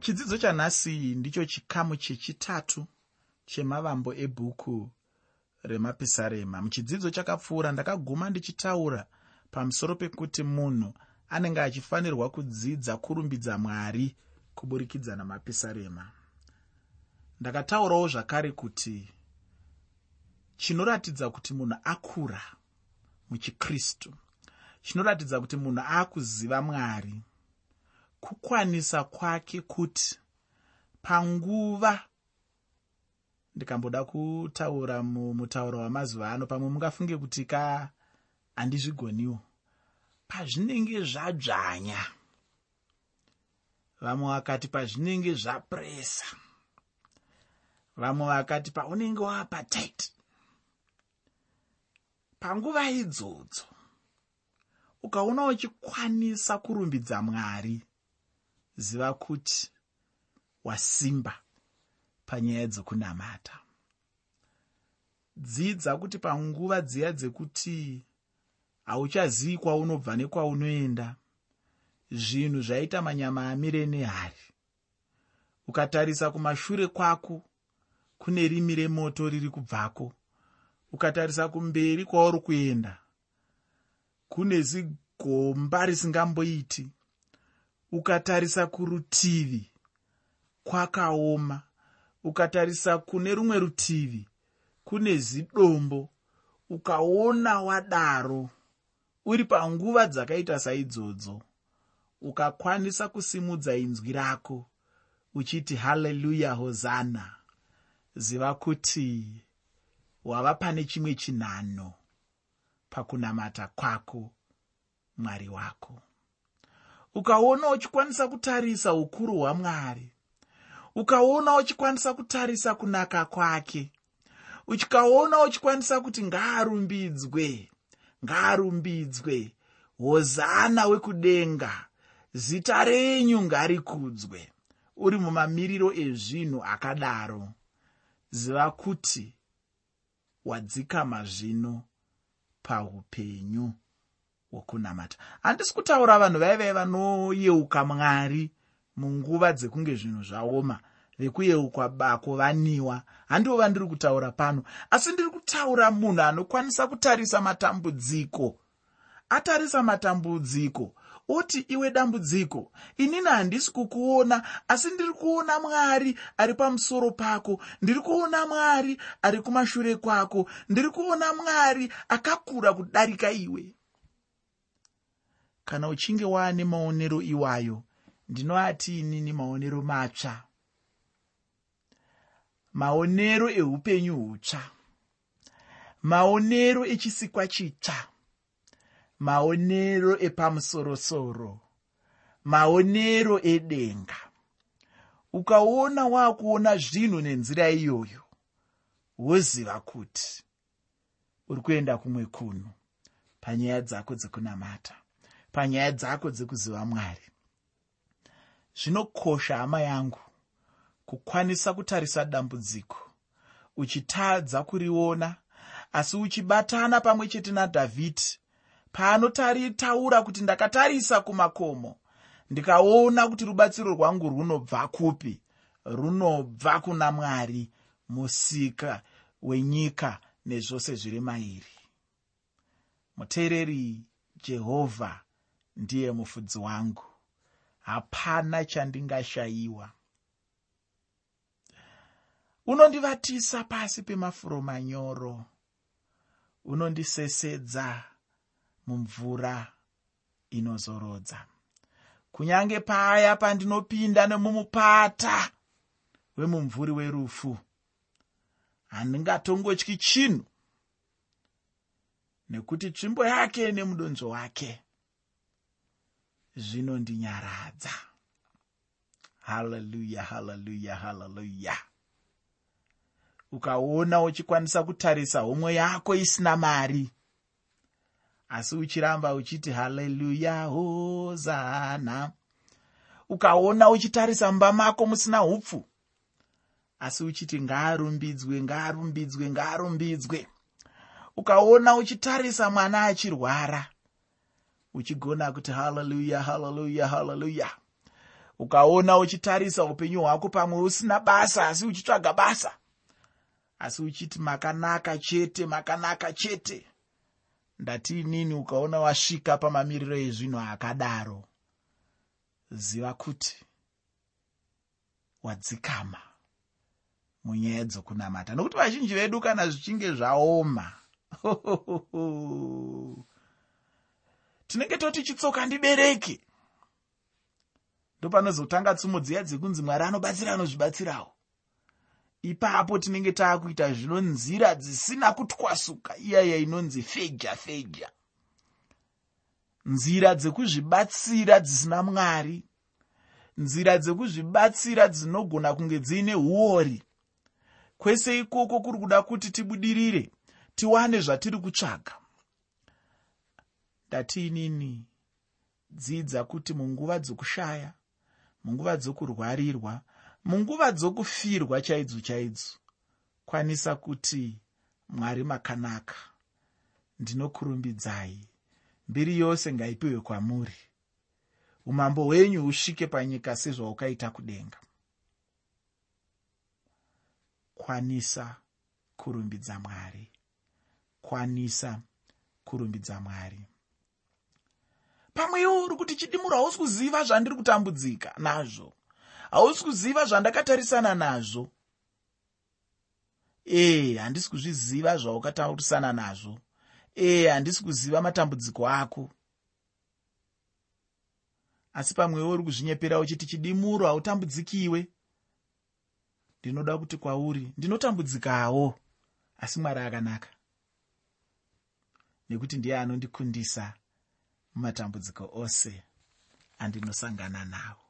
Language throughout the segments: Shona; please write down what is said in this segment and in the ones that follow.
chidzidzo chanhasi ndicho chikamu chechitatu chemavambo ebhuku remapisarema. Muchidzidzo chakapfuura ndakaguma ndichitaura pamusoro pekuti munhu anenge achifanirwa kudzidza kurumbidza mwari kuburikidza namapisarema. Ndakataurawo zvakare kuti chinoratidza kuti munhu akura muchikristu. Chinoratidza kuti munhu aakuziva mwari kukwanisa kwake kuti panguva ndikamboda kutaura mumutauro wamazuva ano pamwe mungafunge kuti ka handizvigoniwo pazvinenge zvadzvanya vamwe vakati pazvinenge zvapuresa vamwe vakati paunenge waapataiti panguva idzodzo ukaona uchikwanisa kurumbidza mwari ziva kuti wasimba panyaya dzokunamata. Dzidza kuti panguva dziya dzekuti hauchazivi kwaunobva nekwaunoenda zvinhu zvaita manyama amire nehari. Ukatarisa kumashure kwako kune rimi remoto riri kubvako ukatarisa kumberi kwauri kuenda kune zigomba risingamboiti ukatarisa kurutivi kwakaoma ukatarisa kune rumwe rutivi kune zidombo ukaona wadaro uri panguva dzakaita saidzodzo ukakwanisa kusimudza inzwi rako uchiti haleluya hozana ziva kuti wava pane chimwe chinhano pakunamata kwako mwari wako ukaona uchikwanisa kutarisa ukuru hwamwari ukaona uchikwanisa kutarisa kunaka kwake uchikaona uchikwanisa kuti ngaarumbidzwe ngaarumbidzwe hozana wekudenga zita renyu ngarikudzwe uri mumamiriro ezvinhu akadaro. Ziva kuti wadzikama zvino paupenyu hwokunamata handisi kutaura vanhu vaivai vanoyeuka mwari munguva dzekunge zvinhu zvaoma vekuyeukwa bako vaniwa handivo vandiri kutaura pano. Asi ndiri kutaura munhu anokwanisa kutarisa matambudziko. Atarisa matambudziko. Oti iwe dambudziko inini handisi kukuona asi ndiri kuona mwari ari pamusoro pako. Ndiri kuona mwari ari kumashure kwako. Ndiri kuona mwari akakura kudarika iwe kana uchinge waane maonero iwayo ndinoati inini maonero matsva. Maonero eupenyu hutsva. Maonero echisikwa chitsva. Maonero epamusorosoro. Maonero edenga. Ukaona waakuona zvinhu nenzira iyoyo woziva kuti uri kuenda kumwe kuno panyaya dzako dzekunamata panyaya dzako dzekuziva mwari. Zvinokosha hama yangu kukwanisa kutarisa dambudziko. Uchitadza kuriona asi uchibatana pamwe chete nadhavhidhi. Paanotaritaura kuti ndakatarisa kumakomo ndikaona kuti rubatsiro rwangu runobva kupi? Runobva kuna mwari musika wenyika nezvose zviri mairi. Muteereri jehovha ndiye mufudzi wangu. Hapana chandingashayiwa. Unondivatisa pasi pemafuro manyoro. Unondisesedza mumvura inozorodza kunyange paya pandinopinda nemumupata wemumvuri werufu handingatongotyi chinhu. Nekuti tsvimbo yake nemudonzvo wake zvinondinyaradza haleluya haleluya haleluya ukaona uchikwanisa kutarisa homwe yako isina mari asi uchiramba uchiti haleluya hozana ukaona uchitarisa mumba mako musina upfu asi uchiti ngaarumbidzwe ngaarumbidzwe ngaarumbidzwe. Ukaona uchitarisa mwana achirwara uchigona kuti haleluya haleluya haleluya. Ukaona uchitarisa upenyu hwako pamwe usina basa asi uchitsvaga basa asi uchiti makanaka chete makanaka chete. Ndati inini ukaona wasvika pamamiriro ezvinhu akadaro? Ziva kuti wadzikama munyaya dzokunamata nokuti vazhinji vedu kana zvichinge zvaoma tinenge toti chitsoka ndibereke ndopanozotanga tsumo dziya dzekunzi mwari anobatsira anozvibatsirawo. Ipapo tinenge taakuita zvinonzira dzisina kutwasuka iyaya inonzi feja feja nzira dzekuzvibatsira dzisina mwari nzira dzekuzvibatsira dzinogona kunge dziine uori. Kwese ikoko kuri kuda kuti tibudirire tiwane zvatiri kutsvaga ndatiinini? Dzidza kuti munguva dzokushaya munguva dzokurwarirwa munguva dzokufirwa chaidzo chaidzo kwanisa kuti mwari makanaka. Ndinokurumbidzai. Mbiri yose ngaipiwe kwamuri. Umambo hwenyu husvike panyika sezvaukaita kudenga. Kwanisa kurumbidza mwari. Kwanisa kurumbidza mwari pamwe iwo uri kuti chidimuro hausi kuziva zvandiri kutambudzika nazvo. Hausi kuziva zvandakatarisana nazvo. Ee handisi kuzviziva zvaukataurisana nazvo. Ee handisi kuziva matambudziko ako. Asi pamwewo uri kuzvinyepera uchiti chidimuro hautambudzikiwe. Ndinoda kuti kwauri ndinotambudzikawo. Asi mwari akanaka. Nekuti ndiye anondikundisa mumatambudziko ose andinosangana nawo.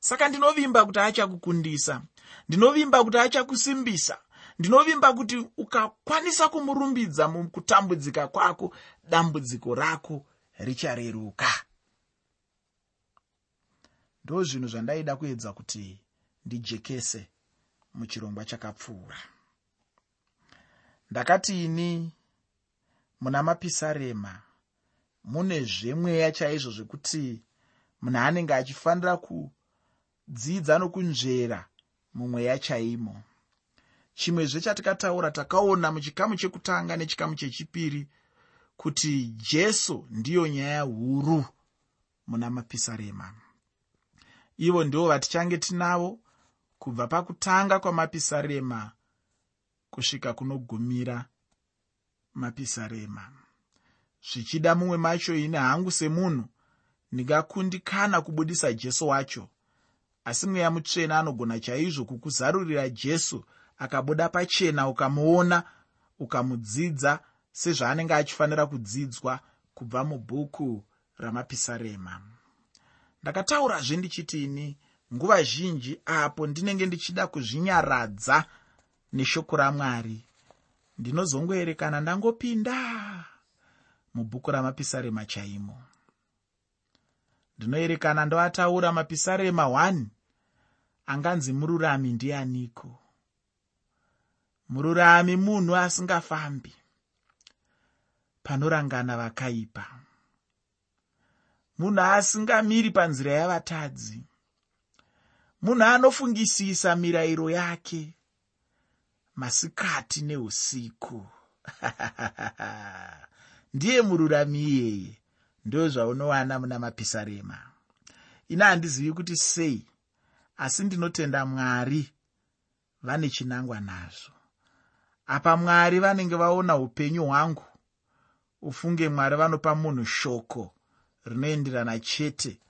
Saka ndinovimba kuti achakukundisa ndinovimba kuti achakusimbisa ndinovimba kuti ukakwanisa kumurumbidza mukutambudzika kwako dambudziko rako richareruka. Ndo zvinhu zvandaida kuedza kuti ndijekese muchirongwa chakapfuura. Ndakati ini muna mapisarema mune zvemweya chaizvo zvekuti munhu anenge achifanira kudzidza nokunzvera mumweya chaimo chimwezve chatikataura takaona muchikamu chekutanga nechikamu chechipiri kuti jesu ndiyo nyaya huru muna mapisarema. Ivo ndivo vatichange tinavo kubva pakutanga kwamapisarema kusvika kunogumira mapisarema zvichida mumwe macho ine hangu semunhu. Ndingakundikana kubudisa jesu wacho. Asi mweya mutsvena anogona chaizvo kukuzarurira jesu akabuda pachena ukamuona ukamudzidza sezvaanenge achifanira kudzidzwa kubva mubhuku ramapisarema. Ndakataurazve ndichitini nguva zhinji apo ndinenge ndichida kuzvinyaradza neshoko ramwari. Ndinozongoerekana ndangopinda mubhuku ramapisarema chaimo. Ndinoerekana ndoataura mapisarema 1 anganzi mururami ndianiko? Mururami munhu asingafambi. Panorangana vakaipa. Munhu asingamiri panzira yavatadzi. Munhu anofungisisa mirayiro yake. Masikati neusiku ndiye mururami iyeye ndo zvaunowana muna mapisarema. Ina handizivi kuti sei asi ndinotenda mwari vane chinangwa nazvo apa mwari vanenge vaona upenyu hwangu ufunge mwari vanopa munhu shoko rinoenderana chete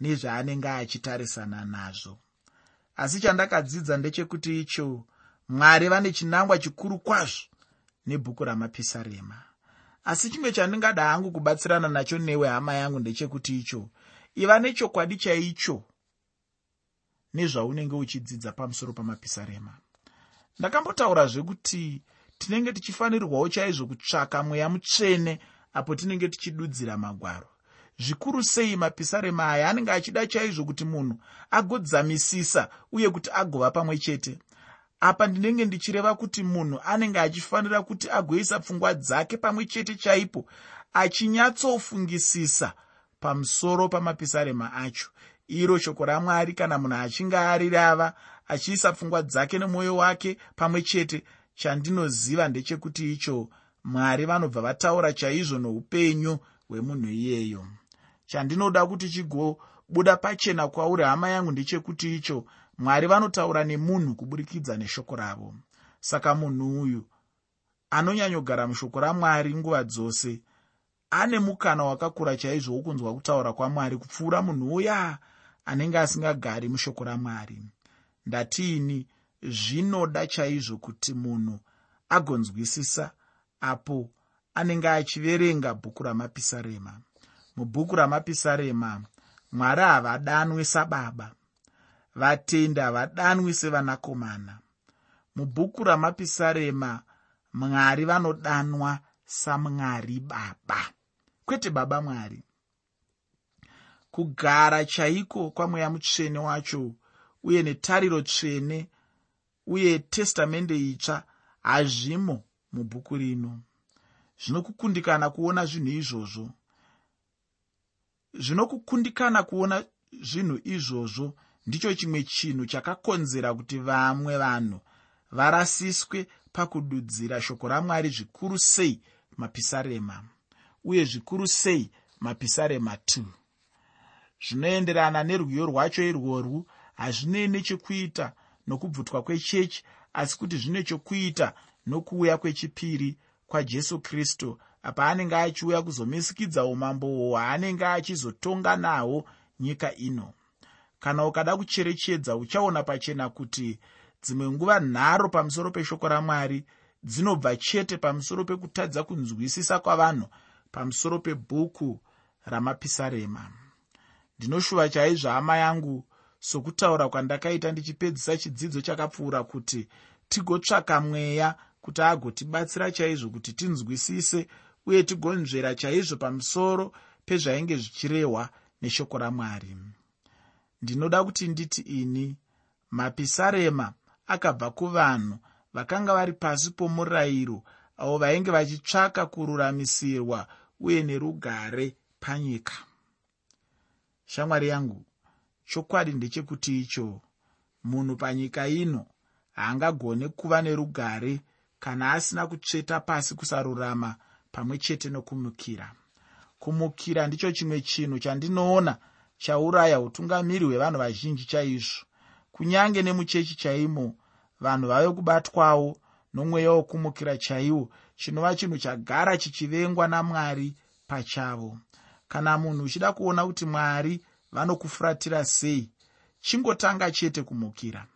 nezvaanenge achitarisana nazvo. Asi chandakadzidza ndechekuti icho mwari vane chinangwa chikuru kwazvo nebhuku ramapisarema asi chimwe chandingada hangu kubatsirana nacho newe hama yangu ndechekuti icho. Iva nechokwadi chaicho nezvaunenge uchidzidza pamusoro pamapisarema. Ndakambotaurazve kuti tinenge tichifanirwawo chaizvo kutsvaka mweya mutsvene apo tinenge tichidudzira magwaro. Zvikuru sei mapisarema aya anenge achida chaizvo kuti munhu agodzamisisa uye kuti agova pamwe chete apa ndinenge ndichireva kuti munhu anenge achifanira kuti agoisa pfungwa dzake pamwe chete chaipo achinyatsofungisisa pamusoro pamapisarema acho. Iro shoko ramwari kana munhu achinge ari rava achiisa pfungwa dzake nemwoyo wake pamwe chete chandinoziva ndechekuti icho mwari vanobva vataura chaizvo noupenyu hwemunhu iyeyo. Chandinoda kuti chigobuda pachena kwauri hama yangu ndechekuti icho mwari vanotaura nemunhu kuburikidza neshoko ravo. Saka munhu uyu anonyanyogara mushoko ramwari nguva dzose ane mukana wakakura chaizvo wokunzwa kutaura kwamwari kupfuura munhu uya anenge asingagari mushoko ramwari. Ndatiini zvinoda chaizvo kuti munhu agonzwisisa apo anenge achiverenga bhuku ramapisarema. Mubhuku ramapisarema mwari havadanwe sababa vatendi havadanwi sevanakomana. Mubhuku ramapisarema mwari vanodanwa samwari baba. Kwete baba mwari. Kugara chaiko kwamweya mutsvene wacho uye netariro tsvene uye testamende itsva hazvimo mubhuku rino. Zvinokukundikana kuona zvinhu izvozvo. Zvinokukundikana kuona zvinhu izvozvo ndicho chimwe chinhu chakakonzera kuti vamwe vanhu varasiswe pakududzira shoko ramwari zvikuru sei mapisarema uye zvikuru sei mapisarema 2 zvinoenderana nerwiyo rwacho irworwu hazvinei nechekuita nokubvutwa kwechechi asi kuti zvine chokuita nokuuya kwechipiri kwajesu kristu apa anenge achiuya kuzomisikidza umambo hwaanenge achizotonga nahwo nyika ino kana ukada kucherechedza uchaona pachena kuti dzimwe nguva nharo pamusoro peshoko ramwari dzinobva chete pamusoro pekutadza kunzwisisa kwavanhu pamusoro pebhuku ramapisarema. Ndinoshuva chaizvo hama yangu sokutaura kwandakaita ndichipedzisa chidzidzo chakapfuura kuti tigotsvaka mweya kuti agotibatsira chaizvo kuti tinzwisise uye tigonzvera chaizvo pamusoro pezvainge zvichirehwa neshoko ramwari ndinoda kuti nditi ini mapisarema akabva kuvanhu vakanga vari pasi pomurayiro avo vainge vachitsvaka kururamisirwa uye nerugare panyika. Shamwari yangu chokwadi ndechekuti icho munhu panyika ino haangagone kuva nerugare kana asina kutsveta pasi kusarurama pamwe chete nokumukira. Kumukira ndicho chimwe chinhu chandinoona chauraya utungamiri hwevanhu vazhinji chaizvo. Kunyange nemuchechi chaimo vanhu vave kubatwawo nomweya wokumukira chaiwo chinova chinhu chagara chichivengwa namwari pachavo. Kana munhu uchida kuona kuti mwari vanokufuratira sei chingotanga chete kumukira.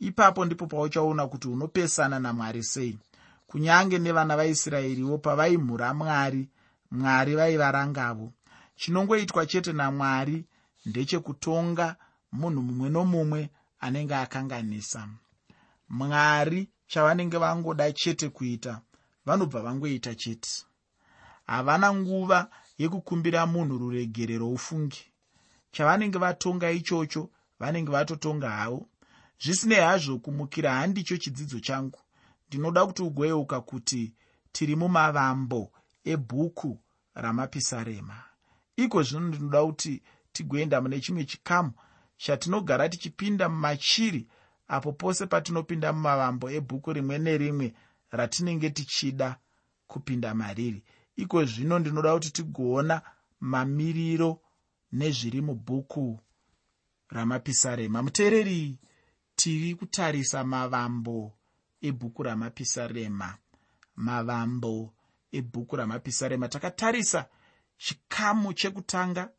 Ipapo ndipo pauchaona kuti unopesana namwari sei. Kunyange nevana vaisraeriwo pavaimhura mwari mwari vaivarangavo. Chinongoitwa chete namwari ndechekutonga munhu mumwe nomumwe anenge akanganisa. Mwari chavanenge vangoda chete kuita vanobva vangoita chete. Havana nguva yekukumbira munhu ruregerero ufungi chavanenge vatonga ichocho vanenge vatotonga havo. Zvisinei hazvo kumukira handicho chidzidzo changu. Ndinoda kuti ugoyeuka kuti tiri mumavambo ebhuku ramapisarema. Iko zvino ndinoda kuti tigoenda mune chimwe chikamu chatinogara tichipinda mumachiri apo pose patinopinda mumavambo ebhuku rimwe nerimwe ratinenge tichida kupinda mariri. Iko zvino ndinoda kuti tigoona mamiriro nezviri mubhuku ramapisarema. Muteereri tiri kutarisa mavambo ebhuku ramapisarema. Mavambo ebhuku ramapisarema. Takatarisa chikamu chekutanga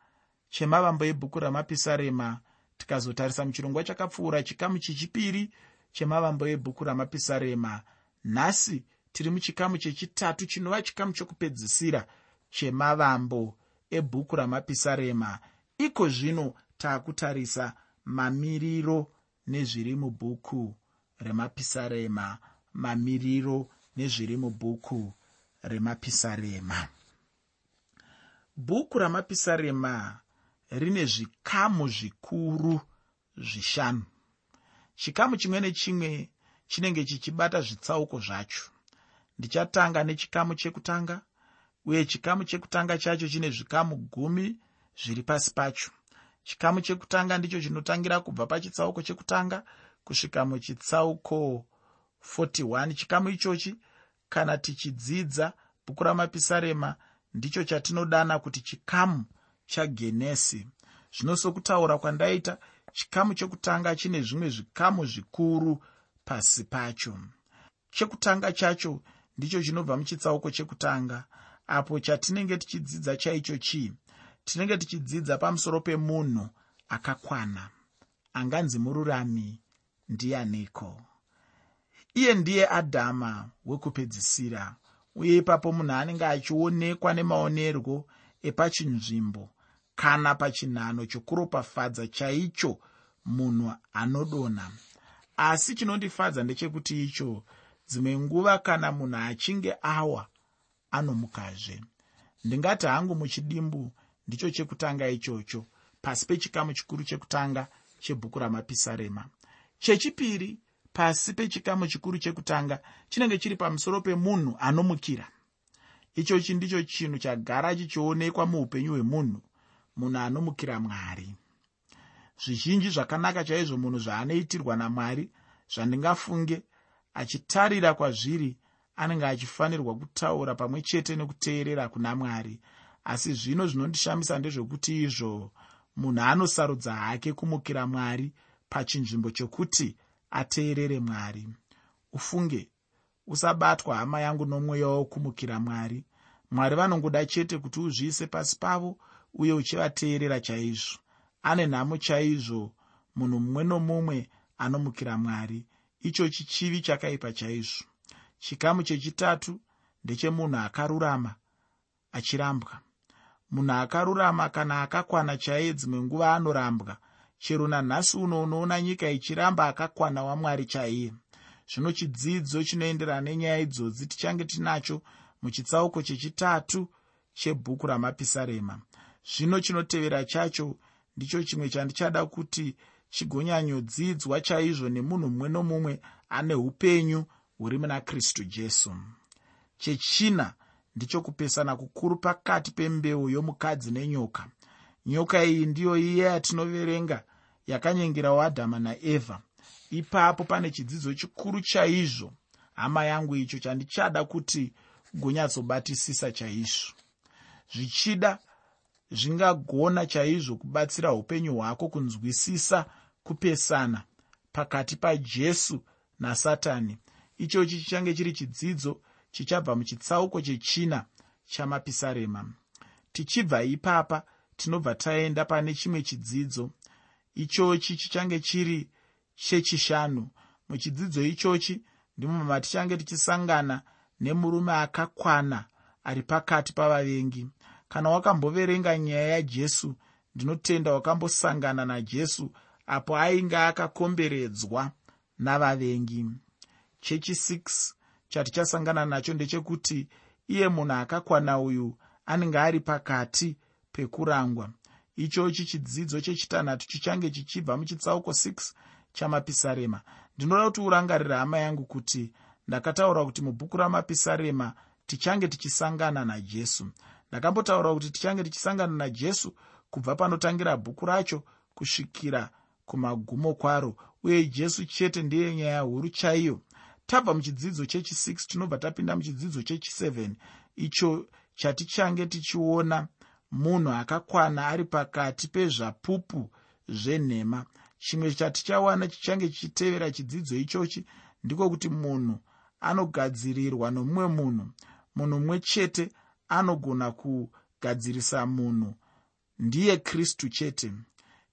chemavambo ebhuku ramapisarema. Tikazotarisa muchirongwa chakapfuura chikamu chechipiri chemavambo ebhuku ramapisarema. Nhasi tiri muchikamu chechitatu chinova chikamu chokupedzisira chemavambo ebhuku ramapisarema. Iko zvino taakutarisa mamiriro nezviri mubhuku remapisarema. Mamiriro nezviri mubhuku remapisarema. Bhuku ramapisarema rine zvikamu zvikuru zvishanu. Chikamu chimwe nechimwe chinenge chichibata zvitsauko zvacho. Ndichatanga nechikamu chekutanga uye chikamu chekutanga chacho chine zvikamu gumi zviri pasi pacho. Chikamu chekutanga ndicho chinotangira kubva pachitsauko chekutanga kusvika muchitsauko 41 chikamu ichochi kana tichidzidza bhuku ramapisarema ndicho chatinodana kuti chikamu chagenesi. Zvino sokutaura kwandaita chikamu chekutanga chine zvimwe zvikamu zvikuru pasi pacho. Chekutanga chacho ndicho chinobva muchitsauko chekutanga apo chatinenge tichidzidza chaicho chii? Tinenge tichidzidza pamusoro pemunhu akakwana. Anganzi mururami ndianiko iye ndiye adhama wekupedzisira uye ipapo munhu anenge achionekwa nemaonerwo epachinzvimbo kana pachinhano chokuropafadza chaicho munhu anodonha asi chinondifadza ndechekuti icho dzimwe nguva kana munhu achinge awa anomukazve. Ndingati hangu muchidimbu ndicho chekutanga ichocho pasi pechikamu chikuru chekutanga chebhuku ramapisarema. Chechipiri pasi pechikamu chikuru chekutanga chinenge chiri pamusoro pemunhu anomukira. Ichochi ndicho chinhu chagara chichionekwa muupenyu hwemunhu munhu anomukira mwari. Zvizhinji zvakanaka chaizvo munhu zvaanoitirwa namwari zvandingafunge achitarira kwazviri anenge achifanirwa kutaura pamwe chete nekuteerera kuna mwari. Asi zvino zvinondishamisa ndezvekuti izvo munhu anosarudza hake kumukira mwari pachinzvimbo chokuti ateerere mwari. Ufunge usabatwa hama yangu nomweya wokumukira mwari. Mwari vanongoda chete kuti uzviise pasi pavo uye uchivateerera chaizvo. Ane nhamo chaizvo munhu mumwe nomumwe anomukira mwari. Ichochi chivi chakaipa chaizvo. Chikamu chechitatu ndechemunhu akarurama achirambwa. Munhu akarurama kana akakwana chaiye dzimwe nguva anorambwa chero nanhasi uno unoona nyika ichiramba akakwana wamwari chaiye. Zvino chidzidzo chinoenderana nenyaya idzodzi tichange tinacho muchitsauko chechitatu chebhuku ramapisarema zvino chinotevera chacho ndicho chimwe chandichada kuti chigonyanyodzidzwa chaizvo nemunhu mumwe nomumwe ane upenyu huri muna kristu jesu. Chechina ndicho kupesana kukuru pakati pembeu yomukadzi nenyoka. Nyoka iyi ndiyo iye yatinoverenga yakanyengerawo adhama naevha ipapo pane chidzidzo chikuru chaizvo. Hama yangu icho chandichada kuti ugonyatsobatisisa chaizvo. Zvichida zvingagona chaizvo kubatsira upenyu hwako kunzwisisa kupesana pakati pajesu nasatani. Ichochi chichange chiri chidzidzo chichabva muchitsauko chechina chamapisarema. Tichibva ipapa tinobva taenda pane chimwe chidzidzo. Ichochi chichange chiri chechishanu. Muchidzidzo ichochi ndimo matichange tichisangana nemurume akakwana ari pakati pavavengi kana wakamboverenga nyaya yajesu ndinotenda wakambosangana najesu apo ainge akakomberedzwa navavengi. Chechi6 chatichasangana nacho ndechekuti iye munhu akakwana uyu anenge ari pakati pekurangwa. Ichochi chidzidzo chechitanhatu chichange chichibva muchitsauko 6 chamapisarema. Ndinoda kuti urangarira hama yangu kuti ndakataura kuti mubhuku ramapisarema tichange tichisangana najesu ndakambotaura kuti tichange tichisangana najesu kubva panotangira bhuku racho kusvikira kumagumo kwaro uye jesu chete ndiye nyaya huru chaiyo. Tabva muchidzidzo chechi6 tinobva tapinda muchidzidzo chechi7 icho chatichange tichiona munhu akakwana ari pakati pezvapupu zvenhema. Chimwe chatichawana chichange chichitevera chidzidzo ichochi ndiko kuti munhu anogadzirirwa nomumwe munhu munhu mumwe chete anogona kugadzirisa munhu ndiye kristu chete.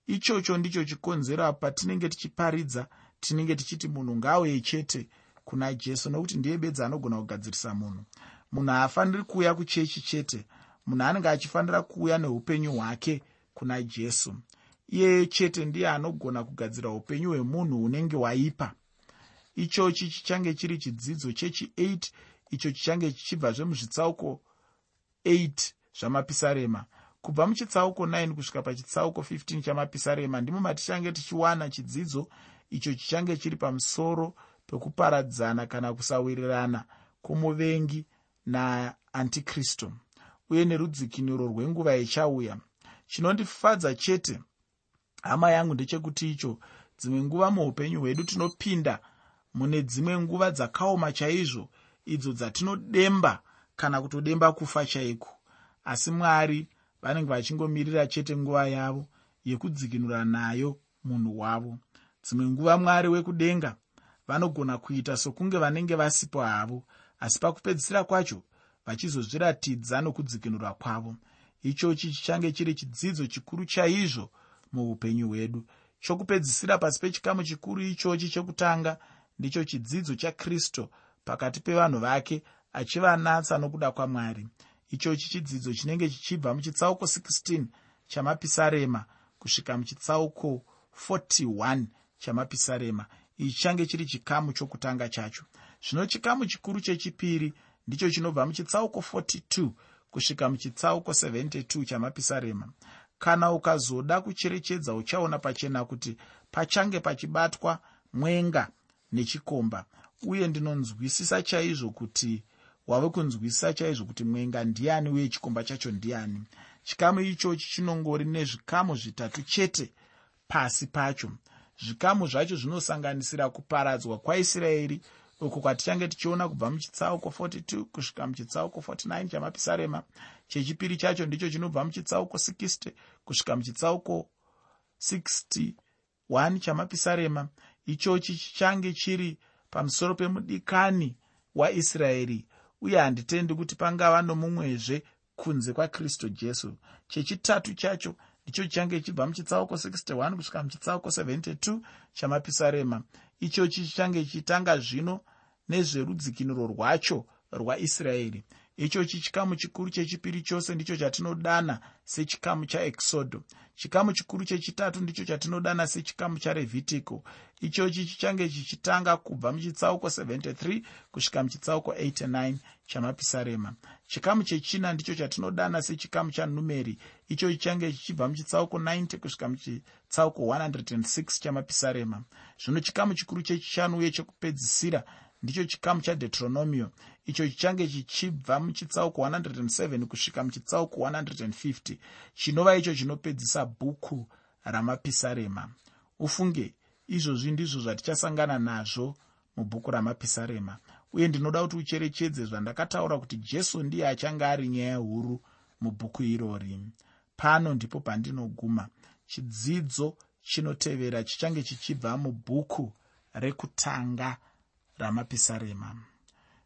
Ichocho ndicho chikonzero patinenge tichiparidza tinenge tichiti munhu ngaauye chete kuna jesu nokuti ndiye bedzi anogona kugadzirisa munhu. Munhu haafaniri kuuya kuchechi chete munhu anenge achifanira kuuya neupenyu hwake kuna jesu. Iyeye chete ndiye anogona kugadzira upenyu hwemunhu hunenge waipa. Ichochi chichange chiri chidzidzo chechi8 icho chichange chichibva zvemuzvitsauko 8 zvamapisarema. Kubva muchitsauko 9 kusvika pachitsauko 15 chamapisarema ndimo matichange tichiwana chidzidzo icho chichange chiri pamusoro pekuparadzana kana kusawirirana kwomuvengi naantikristu uye nerudzikinuro rwenguva ichauya. Chinondifadza chete hama yangu ndechekuti icho dzimwe nguva muupenyu hwedu tinopinda mune dzimwe nguva dzakaoma chaizvo idzo dzatinodemba kana kutodemba kufa chaiko. Asi mwari vanenge vachingomirira chete nguva yavo yekudzikinura nayo munhu wavo. Dzimwe nguva mwari wekudenga vanogona kuita sokunge vanenge vasipo havo asi pakupedzisira kwacho vachizozviratidza nokudzikinurwa kwavo. Ichochi chichange chiri chidzidzo chikuru chaizvo muupenyu hwedu. Chokupedzisira pasi pechikamu chikuru ichochi chekutanga ndicho chidzidzo chakristu pakati pevanhu vake achivanatsa nokuda kwamwari. Ichochi chidzidzo chinenge chichibva muchitsauko 16 chamapisarema kusvika muchitsauko 41 chamapisarema. Ichi change chiri chikamu chokutanga chacho. Zvino chikamu chikuru chechipiri ndicho chinobva muchitsauko 42 kusvika muchitsauko 72 chamapisarema. Kana ukazoda kucherechedza uchaona pachena kuti pachange pachibatwa mwenga nechikomba. Uye ndinonzwisisa chaizvo kuti wave kunzwisisa chaizvo kuti mwenga ndiani uye chikomba chacho ndiani. Chikamu ichochi chinongori nezvikamu zvitatu chete pasi pacho. Zvikamu zvacho zvinosanganisira kuparadzwa kwaisraeri uko kwatichange tichiona kubva muchitsauko 42 kusvika muchitsauko 49 chamapisarema. Chechipiri chacho ndicho chinobva muchitsauko 60 kusvika muchitsauko 61 chamapisarema. Ichochi chichange chiri pamusoro pemudikani waisraeri uye handitendi kuti pangava nomumwezve kunze kwakristu jesu. Chechitatu chacho icho chichange chibva muchitsauko 61 kusvika muchitsauko 72 chamapisarema. Ichochi chichange chitanga zvino nezverudzikinuro rwacho rwaisraeri ichochi chikamu chikuru chechipiri chose ndicho chatinodana sechikamu chaexodho chikamu chikuru chechitatu ndicho chatinodana sechikamu charevhitico ichochi chichange chichitanga kubva muchitsauko 73 kusvika muchitsauko 89 chamapisarema chikamu chechina ndicho chatinodana sechikamu chanumeri icho chichange chichibva muchitsauko 90 kusvika muchitsauko 106 chamapisarema zvino chikamu chikuru chechishanu uye chekupedzisira ndicho chikamu chadeuteronomio icho chichange chichibva muchitsauko 107 kusvika muchitsauko 150 chinova icho chinopedzisa bhuku ramapisarema ufunge izvozvi ndizvo zvatichasangana nazvo mubhuku ramapisarema uye ndinoda kuti ucherechedze zvandakataura kuti jesu ndiye achange ari nyaya huru mubhuku irori. Pano ndipo pandinoguma. Chidzidzo chinotevera chichange chichibva mubhuku rekutanga ramapisarema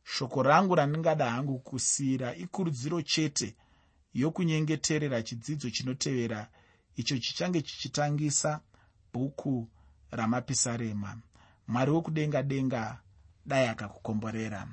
shoko rangu randingada hangu kusiyira ikurudziro chete yokunyengeterera chidzidzo chinotevera. Icho chichange chichitangisa bhuku ramapisarema. Mwari wekudenga denga dai akakukomborera